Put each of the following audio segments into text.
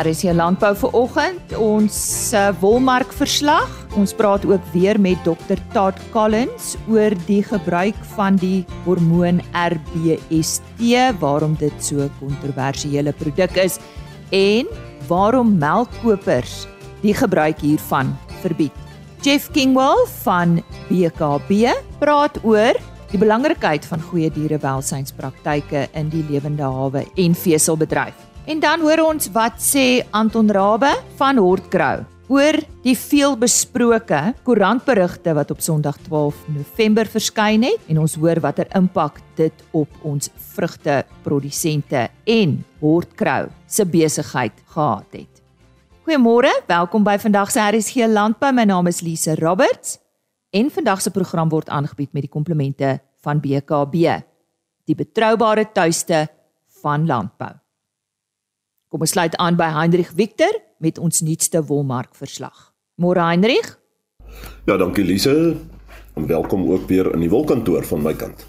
RC Landbou vir oggend ons uh, wolmark verslag. Ons praat ook weer met Dr. Todd Collins oor die gebruik van die hormoon RBST, waarom dit so 'n kontroversiële produk is en waarom melkkopers die gebruik hiervan verbied. Jeff Kingwell van BKB praat oor die belangrikheid van goeie dierewelsynspraktyke in die lewende hawe en veselbedryf. En dan hoor ons wat sê Anton Rabbe van Hortgrou oor die veelbesproke koerantberigte wat op Sondag 12 November verskyn het en ons hoor watter impak dit op ons vrugteprodusente en Hortgrou se besigheid gehad het. Goeiemôre, welkom by vandag se RSG Landbou. My naam is Lise Roberts en vandag se program word aangebied met die komplemente van BKB, die betroubare tuiste van landbou. Kom ons sluit aan by Heinrich Victor met ons nuutste wolmark verslag. Môre Heinrich? Ja, dankie Lise. En welkom ook weer in die wolkantoor van my kant.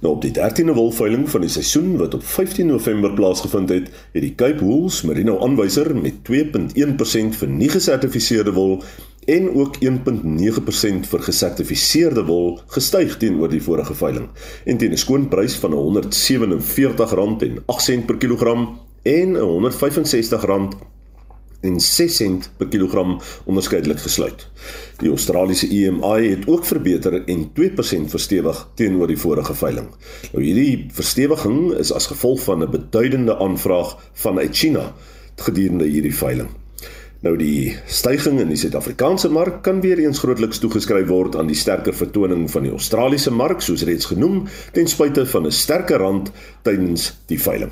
Nou op die 13de wolveiling van die seisoen wat op 15 November plaasgevind het, het die Cape Wools Merino aanwyser met 2.1% vir nie gesertifiseerde wol en ook 1.9% vir gesertifiseerde wol gestyg teenoor die vorige veiling en teen 'n skoonprys van R147.08 per kilogram en R165 en 6 sent per kilogram onderskeidelik gesluit. Die Australiese EMI het ook verbeter en 2% verstewig teenoor die vorige veiling. Nou hierdie verstewiging is as gevolg van 'n beduidende aanvraag vanuit China gedurende hierdie veiling. Nou die stygings in die Suid-Afrikaanse mark kan weer eens grootliks toegeskryf word aan die sterker vertoning van die Australiese mark soos reeds genoem ten spyte van 'n sterker rand tydens die veiling.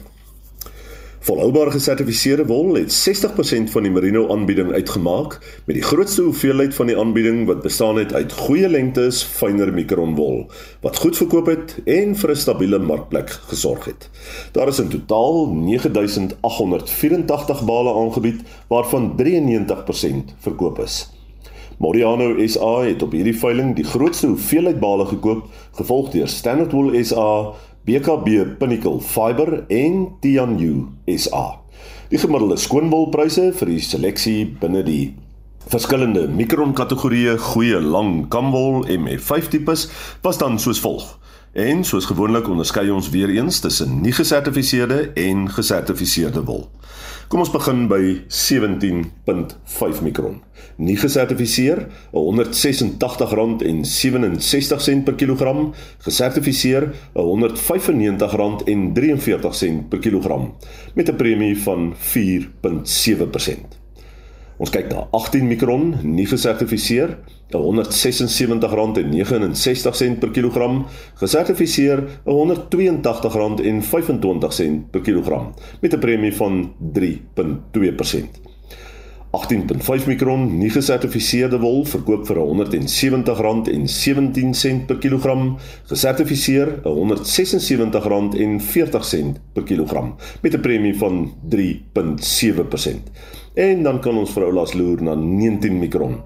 Volhoubare gesertifiseerde wol het 60% van die merino aanbieding uitgemaak met die grootste hoeveelheid van die aanbieding wat bestaan het uit goeie lengtes fynere mikron wol wat goed verkoop het en vir 'n stabiele markplek gesorg het. Daar is in totaal 9884 bale aangebied waarvan 93% verkoop is. Moriano SA het op hierdie veiling die grootste hoeveelheid bale gekoop, gevolg deur Standard Wool SA BKB Pinnacle Fiber en Tianyu SA. Die gemiddelde skoonwolpryse vir die seleksie binne die verskillende mikron kategorieë goeie lang kamwol MF5 tipes was dan soos volg. En soos gewoonlik onderskei ons weer eens tussen nie gesertifiseerde en gesertifiseerde wol. Kom ons begin by 17.5 mikron. Nie gesertifiseer, R186.67 per kilogram, gesertifiseer R195.43 per kilogram met 'n premie van 4.7%. Ons kyk na 18 mikron, nie gesertifiseer, R176.69 per kilogram, gesertifiseer R182.25 per kilogram met 'n premie van 3.2%. 18.5 mikron nie gesertifiseerde wol verkoop vir R170.17 per kilogram, gesertifiseer R176.40 per kilogram met 'n premie van 3.7%. En dan kan ons vir Oulas loer na 19 mikron.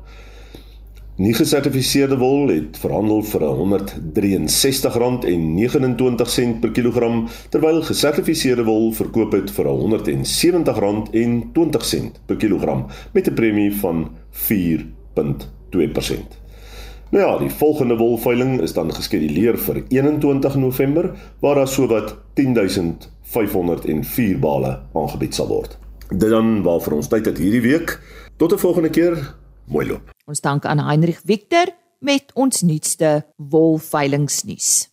Nie gesertifiseerde wol het verhandel vir R163.29 per kilogram terwyl gesertifiseerde wol verkoop het vir R170.20 per kilogram met 'n premie van 4.2%. Nou ja, die volgende wolveiling is dan geskeduleer vir 21 November waar daar sowat 10504 bale aangebied sal word. Dit dan waarvoor ons tyd het hierdie week. Tot 'n volgende keer. Mooi loop. Ons dank aan Heinrich Victor met ons nuutste wolveilingsnuus.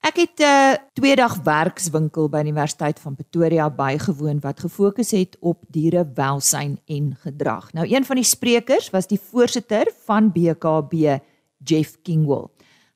Ek het 'n uh, tweedag werkswinkel by Universiteit van Pretoria bygewoon wat gefokus het op dierewelsyn en gedrag. Nou een van die sprekers was die voorsitter van BKB, Jeff Kingwell.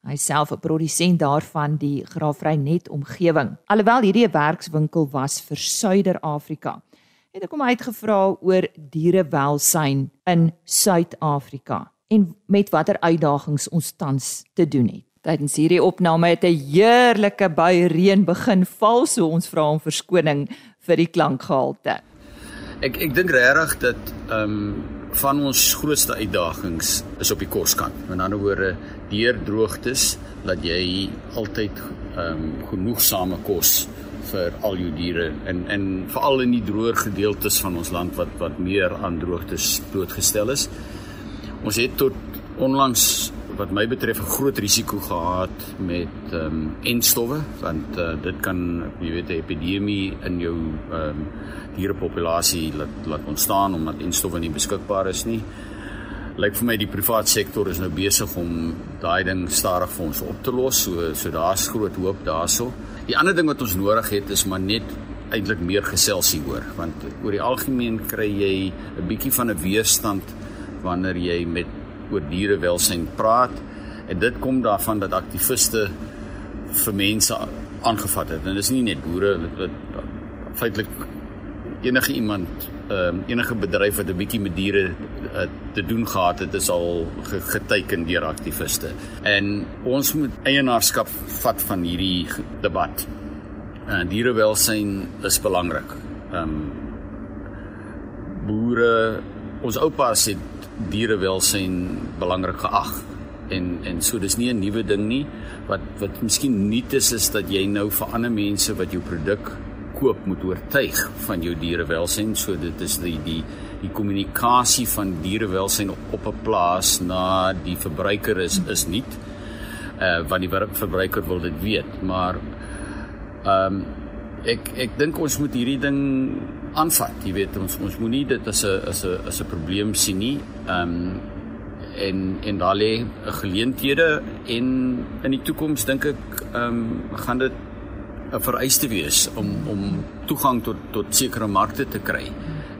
Hy self 'n produsent daarvan die Graafrenet omgewing. Alhoewel hierdie 'n werkswinkel was vir Suider-Afrika het ek hom uitgevra oor dierewelsyn in Suid-Afrika en met watter uitdagings ons tans te doen het. Tydens hierdie opname het 'n heerlike bui reën begin val, so ons vra om verskoning vir die klankgehalte. Ek ek dink regtig dat ehm um, van ons grootste uitdagings is op die koskant. Met ander woorde, deur droogtes dat jy altyd ehm um, genoegsame kos vir al jou diere en en veral in die droër gedeeltes van ons land wat wat meer aan droogtes blootgestel is. Ons het tot onlangs wat my betref 'n groot risiko gehad met ehm um, enstowwe want uh, dit kan jy weet 'n epidemie in jou ehm um, dierepopulasie laat laat ontstaan omdat enstowwe nie beskikbaar is nie. Lyk vir my die private sektor is nou besig om daai ding stadig vir ons op te los. So so daar's groot hoop daarso. Die ander ding wat ons nodig het is maar net eintlik meer geselsie hoor want oor die algemeen kry jy 'n bietjie van 'n weerstand wanneer jy met oor dierewelsyn praat en dit kom daarvan dat aktiviste vir mense aangevat het en dit is nie net boere dit feitelik enige iemand ehm um, enige bedryf wat 'n bietjie met diere uh, te doen gehad het is al geteken deur aktiviste en ons moet eienaarskap vat van hierdie debat uh, dierewelsyn is belangrik ehm um, boere ons oupas het dierewelsyn belangrik geag. En en so dis nie 'n nuwe ding nie. Wat wat miskien nuut is is dat jy nou vir ander mense wat jou produk koop moet oortuig van jou dierewelsyn. So dit is die die die kommunikasie van dierewelsyn op, 'n plaas na die verbruiker is is nuut. Uh want die verbruiker wil dit weet, maar ehm um, ek ek dink ons moet hierdie ding aanvat. Jy weet ons ons moenie dit as 'n as 'n as 'n probleem sien nie. Ehm um, en en daar lê geleenthede en in die toekoms dink ek ehm um, gaan dit 'n vereiste wees om om toegang tot tot sekere markte te kry.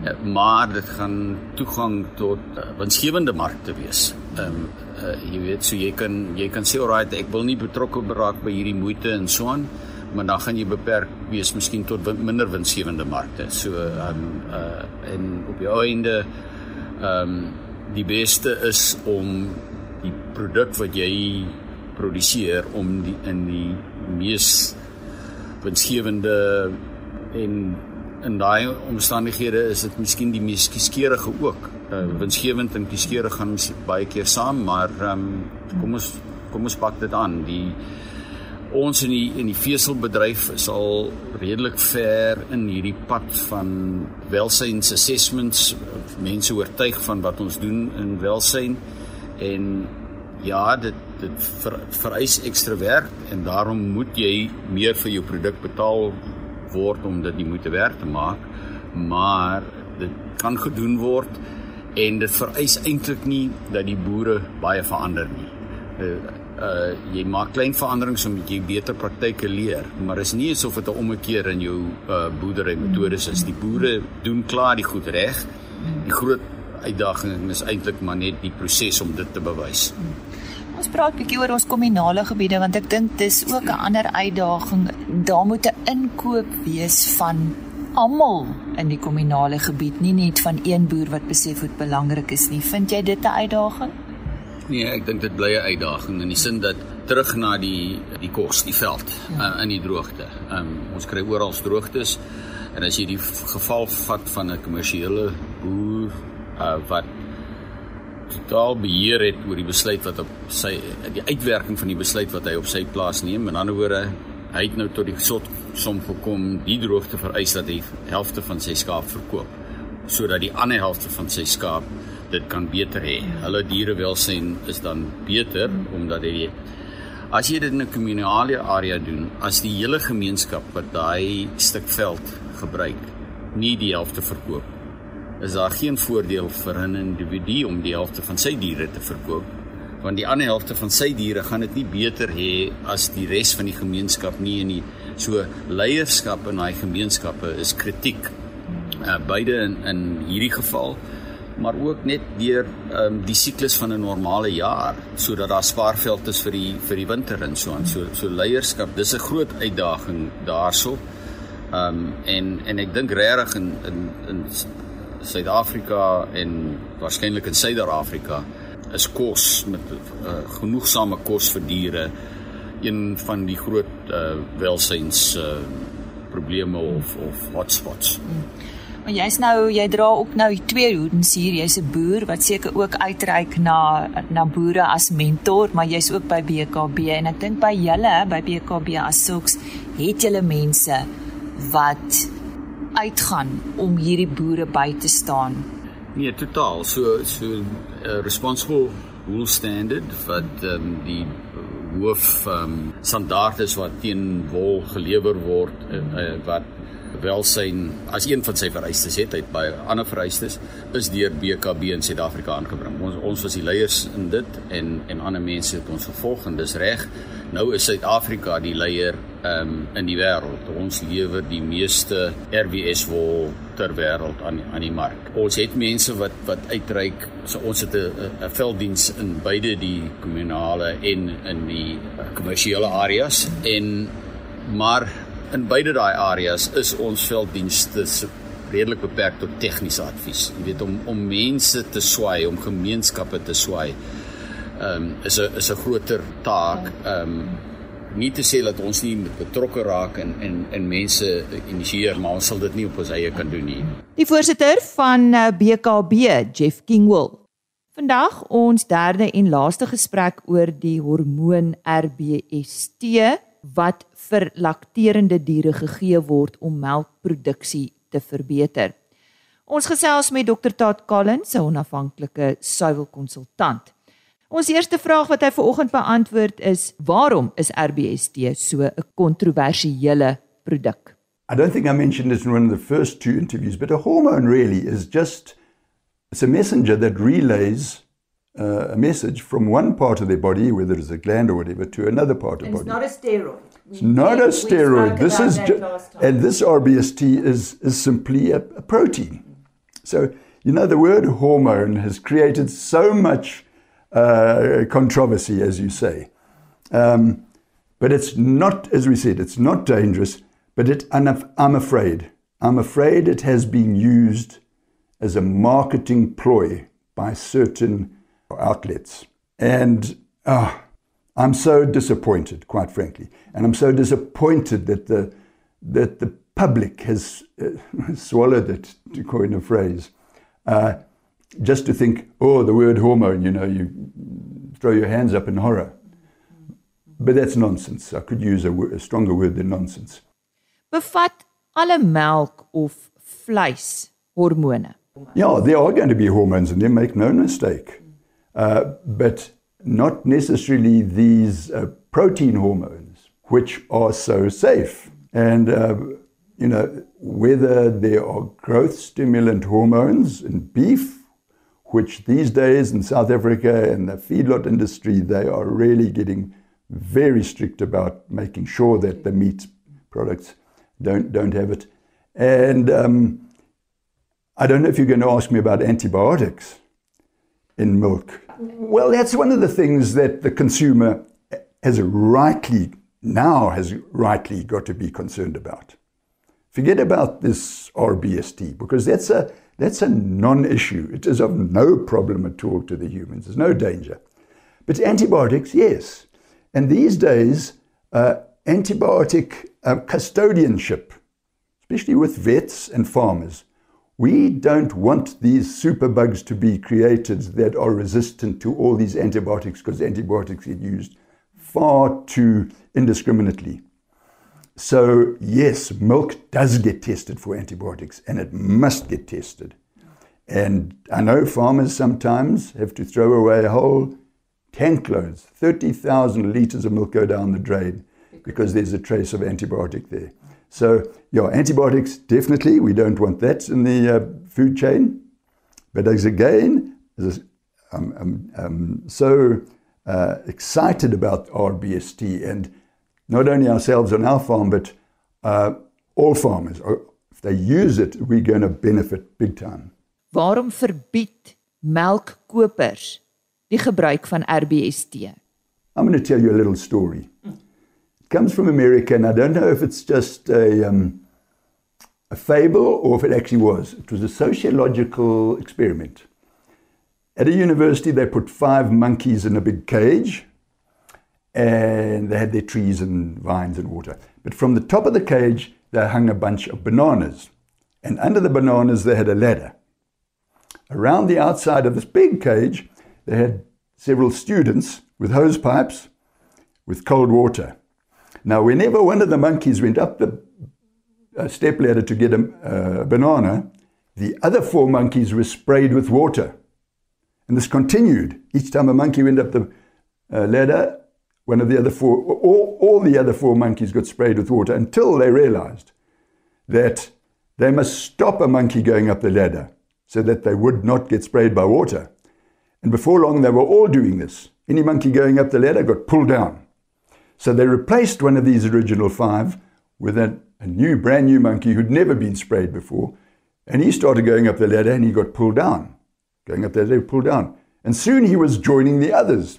Uh, maar dit gaan toegang tot uh, winsgewende markte wees. Ehm um, uh, jy weet so jy kan jy kan sê alright ek wil nie betrokke raak by hierdie moeite en so aan maar dan gaan jy beperk wees miskien tot win, minder winsgewende markte. So ehm um, uh en op die einde ehm um, die beste is om die produk wat jy produseer om die in die mees winsgewende en in daai omstandighede is dit miskien die mees kieskeurige ook. Uh winsgewend en kieskeurig gaan baie keer saam, maar um, kom ons kom ons pak dit aan. Die ons in die in die veselbedryf is al redelik ver in hierdie pad van welsyns assessments mense oortuig van wat ons doen in welsyn en ja dit dit ver, vereis ekstra werk en daarom moet jy meer vir jou produk betaal word om dit die moeite werd te maak maar dit kan gedoen word en dit vereis eintlik nie dat die boere baie verander nie uh, uh jy maak klein veranderings om jy beter praktyke leer, maar is nie asof dit 'n ommekeer in jou uh boerdery metodes is. Die boere doen klaar die goed reg. Die groot uitdaging is eintlik maar net die proses om dit te bewys. Ons praat 'n bietjie oor ons kommunale gebiede want ek dink dis ook 'n ander uitdaging. Daar moet 'n inkoop wees van almal in die kommunale gebied, nie net van een boer wat besef hoe belangrik is nie. Vind jy dit 'n uitdaging? Nee, ek dink dit bly 'n uitdaging in die sin dat terug na die die kos, die veld ja. uh, in die droogte. Um, ons kry oral droogtes en as jy die geval vat van 'n kommersiële boer uh, wat totaal beheer het oor die besluit wat op sy die uitwerking van die besluit wat hy op sy plaas neem. In ander woorde, hy het nou tot die sot som gekom die droogte vereis dat hy helfte van sy skaap verkoop sodat die ander helfte van sy skaap dit kan beter hê. Hulle dierewelsyn is dan beter omdat hy as jy dit in 'n kommunale area doen, as die hele gemeenskap wat daai stuk veld gebruik, nie die helfte verkoop, is daar geen voordeel vir 'n individu om die helfte van sy diere te verkoop? Want die ander helfte van sy diere gaan dit nie beter hê as die res van die gemeenskap nie in die so leierskap in daai gemeenskappe is kritiek. Uh, beide in in hierdie geval maar ook net deur um, die siklus van 'n normale jaar sodat daar spaarveld is vir die vir die winter en so aan. So so leierskap dis 'n groot uitdaging daarso. Ehm um, en en ek dink regtig in in in Suid-Afrika en waarskynlik in Suider-Afrika is kos met uh, genoegsame kos vir diere een van die groot uh, welsyns uh, probleme of of hotspots. Hmm. Maar jy's nou jy dra ook nou twee hoedens hier. Jy's 'n boer wat seker ook uitreik na na boere as mentor, maar jy's ook by BKB en ek dink by julle by BKB as sulks het julle mense wat uitgaan om hierdie boere by te staan. Nee, totaal. So so uh, responsible wool standard wat um, die hoof um, standaard is wat teen wol gelewer word uh, uh, wat welsyn as een van sy vereistes het uit baie ander vereistes is deur BKB in Suid-Afrika aangebring. Ons ons was die leiers in dit en en ander mense het ons gevolg en dis reg. Nou is Suid-Afrika die leier um, in die wêreld. Ons lewer die meeste RWS wol ter wêreld aan aan die mark. Ons het mense wat wat uitreik. So ons het 'n 'n velddiens in beide die kommunale en in die kommersiële areas en maar in beide daai areas is ons velddienste redelik beperk tot tegniese advies. Jy weet om om mense te swai, om gemeenskappe te swai. Ehm um, is 'n is 'n groter taak. Ehm um, nie te sê dat ons nie betrokke raak en en en mense initieer, maar ons sal dit nie op ons eie kan doen nie. Die voorsitter van BKB, eh, Jeff Kingwell. Vandag ons derde en laaste gesprek oor die hormoon RBST wat vir lakterende diere gegee word om melkproduksie te verbeter. Ons gesels met Dr. Taat Collins, 'n onafhanklike suiwelkonsultant. Ons eerste vraag wat hy vanoggend beantwoord is: Waarom is RBST so 'n kontroversiële produk? I don't think I mentioned this in one of the first two interviews, but a hormone really is just it's a messenger that relays uh, a message from one part of their body, whether it's a gland or whatever, to another part of the body. It's not a steroid. It's not a steroid. This is ju- and this RBST is is simply a, a protein. So you know the word hormone has created so much uh, controversy, as you say. Um, but it's not, as we said, it's not dangerous. But it, I'm afraid, I'm afraid it has been used as a marketing ploy by certain outlets. And uh, I'm so disappointed, quite frankly. And I'm so disappointed that the, that the public has uh, swallowed it, to coin a phrase. Uh, just to think, oh, the word hormone, you know, you throw your hands up in horror. But that's nonsense. I could use a, a stronger word than nonsense. Bevat alle melk of vleis hormone? Yeah, there are going to be hormones in there, make no mistake. Uh, but not necessarily these uh, protein hormones, which are so safe. And, uh, you know, whether there are growth stimulant hormones in beef, which these days in South Africa and the feedlot industry, they are really getting very strict about making sure that the meat products don't, don't have it. And um, I don't know if you're going to ask me about antibiotics in milk. Well, that's one of the things that the consumer has rightly, now has rightly got to be concerned about. Forget about this RBST because that's a, that's a non issue. It is of no problem at all to the humans, there's no danger. But antibiotics, yes. And these days, uh, antibiotic uh, custodianship, especially with vets and farmers, we don't want these superbugs to be created that are resistant to all these antibiotics because antibiotics get used far too indiscriminately. So, yes, milk does get tested for antibiotics and it must get tested. And I know farmers sometimes have to throw away whole tank loads, 30,000 litres of milk go down the drain because there's a trace of antibiotic there. So, yeah, antibiotics, definitely, we don't want that in the uh, food chain. But as again, as I'm, I'm, I'm so uh, excited about RBST and not only ourselves on our farm, but uh, all farmers. If they use it, we're going to benefit big time. Waarom verbied melkkopers die gebruik van RBST? I'm going to tell you a little story. comes from America, and I don't know if it's just a, um, a fable or if it actually was. It was a sociological experiment. At a university, they put five monkeys in a big cage, and they had their trees and vines and water. But from the top of the cage, they hung a bunch of bananas. And under the bananas, they had a ladder. Around the outside of this big cage, they had several students with hose pipes with cold water. Now, whenever one of the monkeys went up the step ladder to get a banana, the other four monkeys were sprayed with water. And this continued. Each time a monkey went up the uh, ladder, one of the other four, all, all the other four monkeys got sprayed with water until they realized that they must stop a monkey going up the ladder so that they would not get sprayed by water. And before long, they were all doing this. Any monkey going up the ladder got pulled down. So they replaced one of these original five with a, a new, brand new monkey who'd never been sprayed before. And he started going up the ladder and he got pulled down. Going up the ladder, pulled down. And soon he was joining the others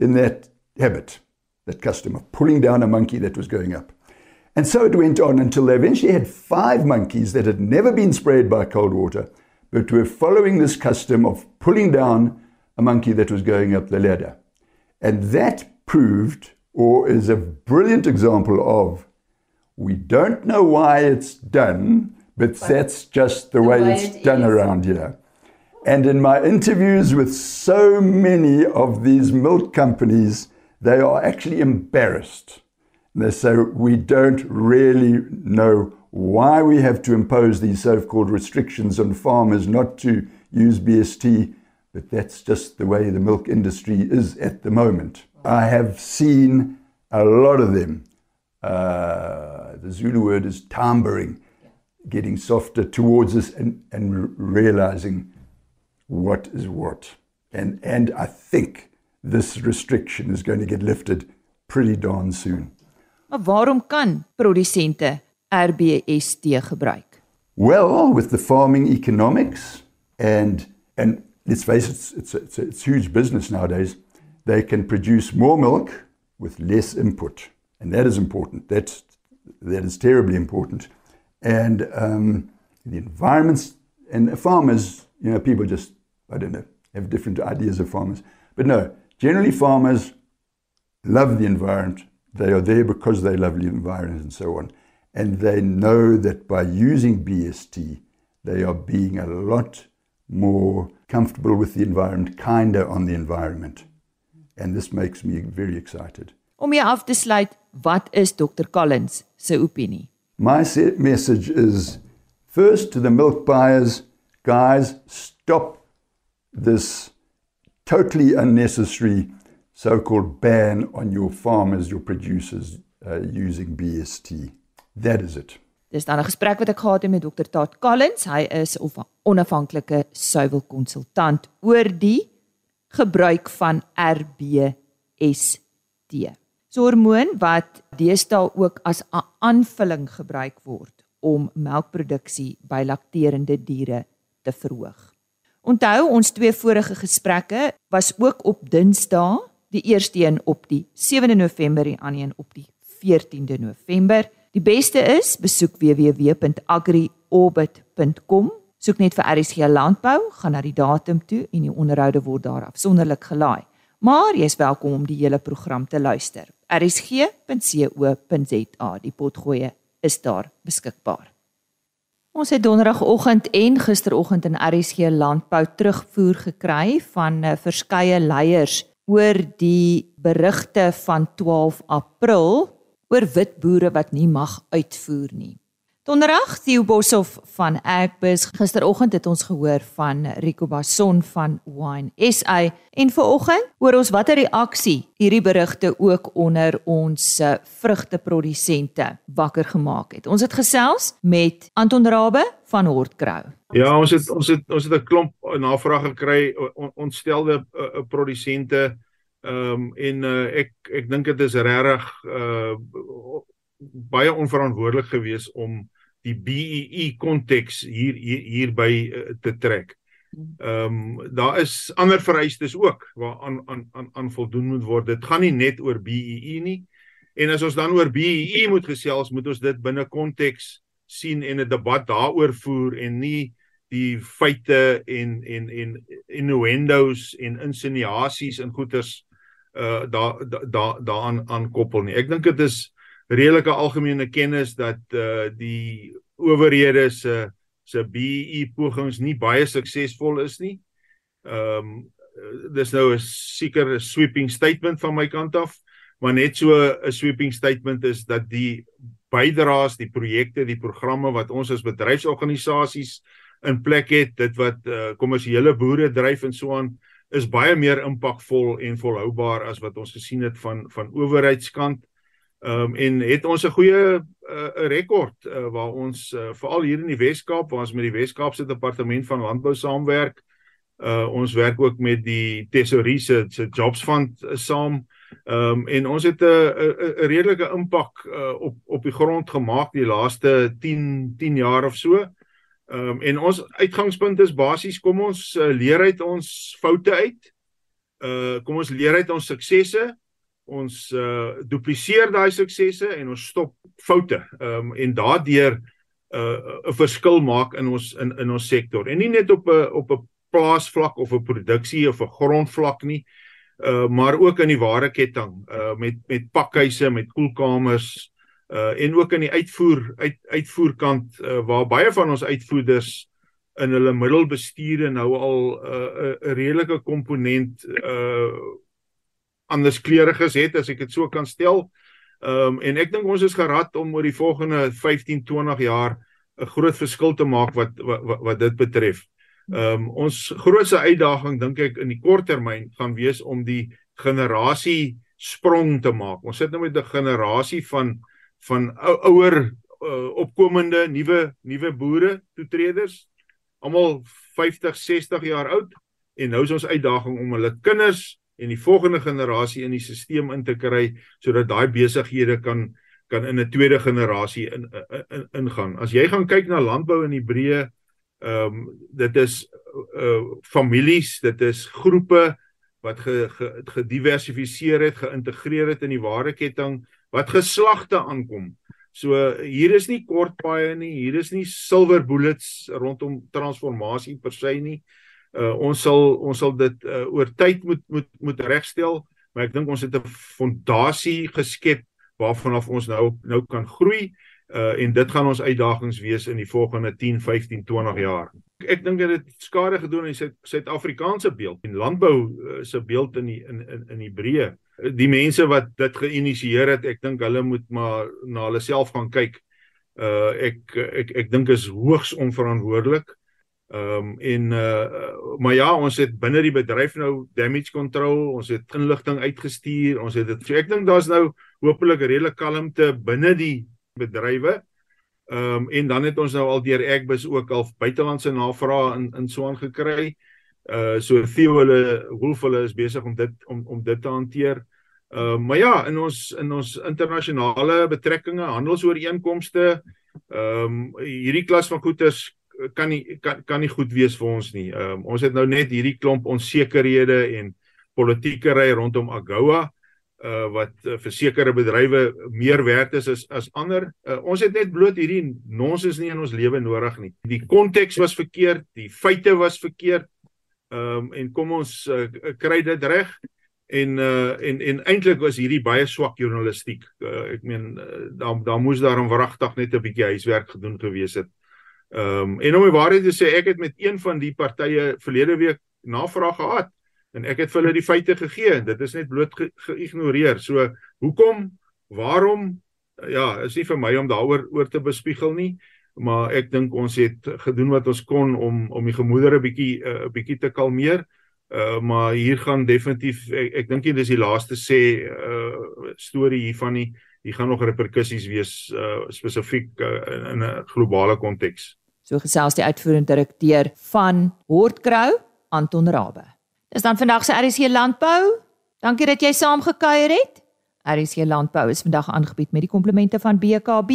in that habit, that custom of pulling down a monkey that was going up. And so it went on until they eventually had five monkeys that had never been sprayed by cold water, but were following this custom of pulling down a monkey that was going up the ladder. And that proved or is a brilliant example of we don't know why it's done, but, but that's just the, the way, way, it's it done is. around here. And in my interviews with so many of these milk companies, they are actually embarrassed. They say, We don't really know why we have to impose these so called restrictions on farmers not to use BST, but that's just the way the milk industry is at the moment. I have seen a lot of them. Uh, the Zulu word is tambering, getting softer towards us and, and realizing what is what. And, and I think this restriction is going to get lifted pretty darn soon. Maar waarom kan produsente RBST gebruik? Well, with the farming economics and and let's face it, it's, it's, it's, it's huge business nowadays. they can produce more milk with less input. And that is important. That's, that is terribly important. And um, the environments and farmers, you know, people just, I don't know, have different ideas of farmers. But no, generally farmers love the environment. They are there because they love the environment and so on. And they know that by using BST, they are being a lot more comfortable with the environment, kinder on the environment. and this makes me very excited. Om jy af te sluit, wat is Dr Collins se opinie? My message is first to the milk buyers, guys, stop this totally unnecessary so-called ban on your farmers, your producers uh, using BST. That is it. Dis dan 'n gesprek wat ek gehad het met Dr Taat Collins. Hy is 'n onafhanklike suiwelkonsultant oor die gebruik van RBST. So hormoon wat deesdae ook as 'n aanvulling gebruik word om melkproduksie by lakterende diere te verhoog. Onthou ons twee vorige gesprekke was ook op Dinsdae, die eerste een op die 7de November en die ander een op die 14de November. Die beste is besoek www.agriorbit.com Soek net vir RSG Landbou, gaan na die datum toe en die onderhoude word daar afsonderlik gelaai. Maar jy is welkom om die hele program te luister. rsg.co.za. Die potgoeie is daar beskikbaar. Ons het donderdagoggend en gisteroggend in RSG Landbou terugvoer gekry van uh, verskeie leiers oor die berigte van 12 April oor wit boere wat nie mag uitvoer nie. Donderdag Theo Boshoff van Agbus. Gisteroggend het ons gehoor van Rico Bason van Wine SA en vanoggend hoor ons watter reaksie hierdie berigte ook onder ons eh, vrugteprodusente wakker gemaak het. Ons het gesels met Anton Rabbe van Hortkrou. Ja, ons het ons het ons het 'n klomp navrae gekry on, ontstelde uh, produsente ehm um, en uh, ek ek dink dit is regtig uh baie onverantwoordelik geweest om die BEE konteks hier hier hierby uh, te trek. Ehm um, daar is ander vereistes ook waar aan aan aan voldoen moet word. Dit gaan nie net oor BEE nie. En as ons dan oor BEE moet gesels, moet ons dit binne konteks sien en 'n debat daaroor voer en nie die feite en en en innuendos en insinuasies en goeters uh daar daar daaraan aankoppel nie. Ek dink dit is redelike algemene kennis dat uh die owerhede se se BEE pogings nie baie suksesvol is nie. Ehm um, dis nou 'n seker 'n sweeping statement van my kant af, maar net so 'n sweeping statement is dat die bydraes, die projekte, die programme wat ons as bedryfsorganisasies in plek het, dit wat uh, kommersiële boere dryf en so aan, is baie meer impakvol en volhoubaar as wat ons gesien het van van owerheidskant. Ehm um, en het ons 'n goeie 'n uh, rekord uh, waar ons uh, veral hier in die Wes-Kaap waar ons met die Wes-Kaapse Departement van Landbou saamwerk. Uh ons werk ook met die Tesorie se se Jobs Fund uh, saam. Ehm um, en ons het 'n 'n redelike impak uh, op op die grond gemaak die laaste 10 10 jaar of so. Ehm um, en ons uitgangspunt is basies kom ons uh, leer uit ons foute uit. Uh kom ons leer uit ons suksesse ons uh dupliseer daai suksesse en ons stop foute um en daardeur uh 'n verskil maak in ons in in ons sektor. En nie net op 'n op 'n plaasvlak of 'n produksie of 'n grondvlak nie uh maar ook in die wareketting uh met met pakhuise met koelkamers uh en ook in die uitvoer uit uitvoerkant uh, waar baie van ons uitvoerders in hulle middelbestuure nou al 'n uh, redelike komponent uh anders kleuriges het as ek dit so kan stel. Ehm um, en ek dink ons is gerad om oor die volgende 15, 20 jaar 'n groot verskil te maak wat wat, wat dit betref. Ehm um, ons grootste uitdaging dink ek in die kort termyn gaan wees om die generasie sprong te maak. Ons sit nou met 'n generasie van van ouer uh, opkomende nuwe nuwe boere toetreders almal 50, 60 jaar oud en nou is ons uitdaging om hulle kinders en die volgende generasie in die stelsel in te kry sodat daai besighede kan kan in 'n tweede generasie in, in, in ingaan. As jy gaan kyk na landbou in Hebreë, ehm um, dit is uh families, dit is groepe wat ge, ge, gediversifiseer het, geïntegreer het in die waardeketting wat geslagte aankom. So hier is nie kort paie nie, hier is nie silver bullets rondom transformasie per se nie uh, ons sal ons sal dit uh, oor tyd moet moet moet regstel maar ek dink ons het 'n fondasie geskep waarvan af ons nou nou kan groei uh, en dit gaan ons uitdagings wees in die volgende 10 15 20 jaar. Ek dink dit het skade gedoen in Suid-Afrikaanse beeld en landbou uh, se beeld in die in in in Hebreë die mense wat dit geïnisieer het ek dink hulle moet maar na hulle self gaan kyk. Uh ek ek ek dink is hoogs onverantwoordelik Ehm um, en uh maar ja, ons het binne die bedryf nou damage control, ons het inligting uitgestuur, ons het dit. So ek dink daar's nou hopelik redelik kalmte binne die bedrywe. Ehm um, en dan het ons nou al deur Egbus ook al buitelandse navrae in in Swaan gekry. Uh so Theo hulle Wolf hulle is besig om dit om om dit te hanteer. Ehm uh, maar ja, in ons in ons internasionale betrekkinge, handelsooreenkomste, ehm um, hierdie klas van goederes kan nie kan kan nie goed wees vir ons nie. Um, ons het nou net hierdie klomp onsekerhede en politiekery rondom AGOA uh wat uh, vir sekere bedrywe meer werd is as as ander. Uh, ons het net bloot hierdie nonsens nie in ons lewe nodig nie. Die konteks was verkeerd, die feite was verkeerd. Ehm um, en kom ons uh, kry dit reg en uh en en eintlik was hierdie baie swak journalistiek. Uh, ek meen uh, daar daar moes daarom wragtig net 'n bietjie huiswerk gedoen gewees het. Ehm um, en om die waarheid te sê, ek het met een van die partye verlede week navraag gehad en ek het vir hulle die feite gegee. Dit is net bloot geïgnoreer. Ge so hoekom? Waarom? Ja, is nie vir my om daaroor oor te bespiegel nie, maar ek dink ons het gedoen wat ons kon om om die gemoedere bietjie 'n uh, eh, bietjie te kalmeer. Uh maar hier gaan definitief ek, ek dink dit is die laaste sê uh storie hiervan nie. Hier gaan nog reperkusies wees uh spesifiek uh, in 'n globale konteks. So gesels die uitvoerende direkteur van Hortcrow, Anton Rabbe. Dis dan vandag se RC Landbou. Dankie dat jy saamgekuier het. RC Landbou is vandag aangebied met die komplemente van BKB,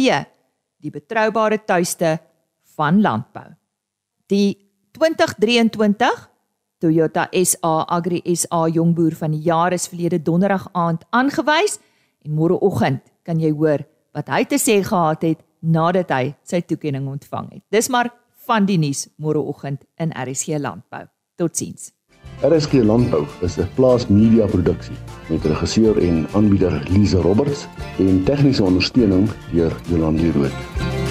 die betroubare tuiste van landbou. Die 2023 Toyota SA Agri SA Jongboer van die jaar is verlede donderdag aand aangewys en môreoggend kan jy hoor wat hy te sê gehad het nadat hy sy toekenning ontvang het. Dis maar van die nuus môreoggend in RSG Landbou. Totsiens. RSG Landbou is 'n plaas media produksie met regisseur en aanbieder Lize Roberts en tegniese ondersteuning deur Jolande Rooi.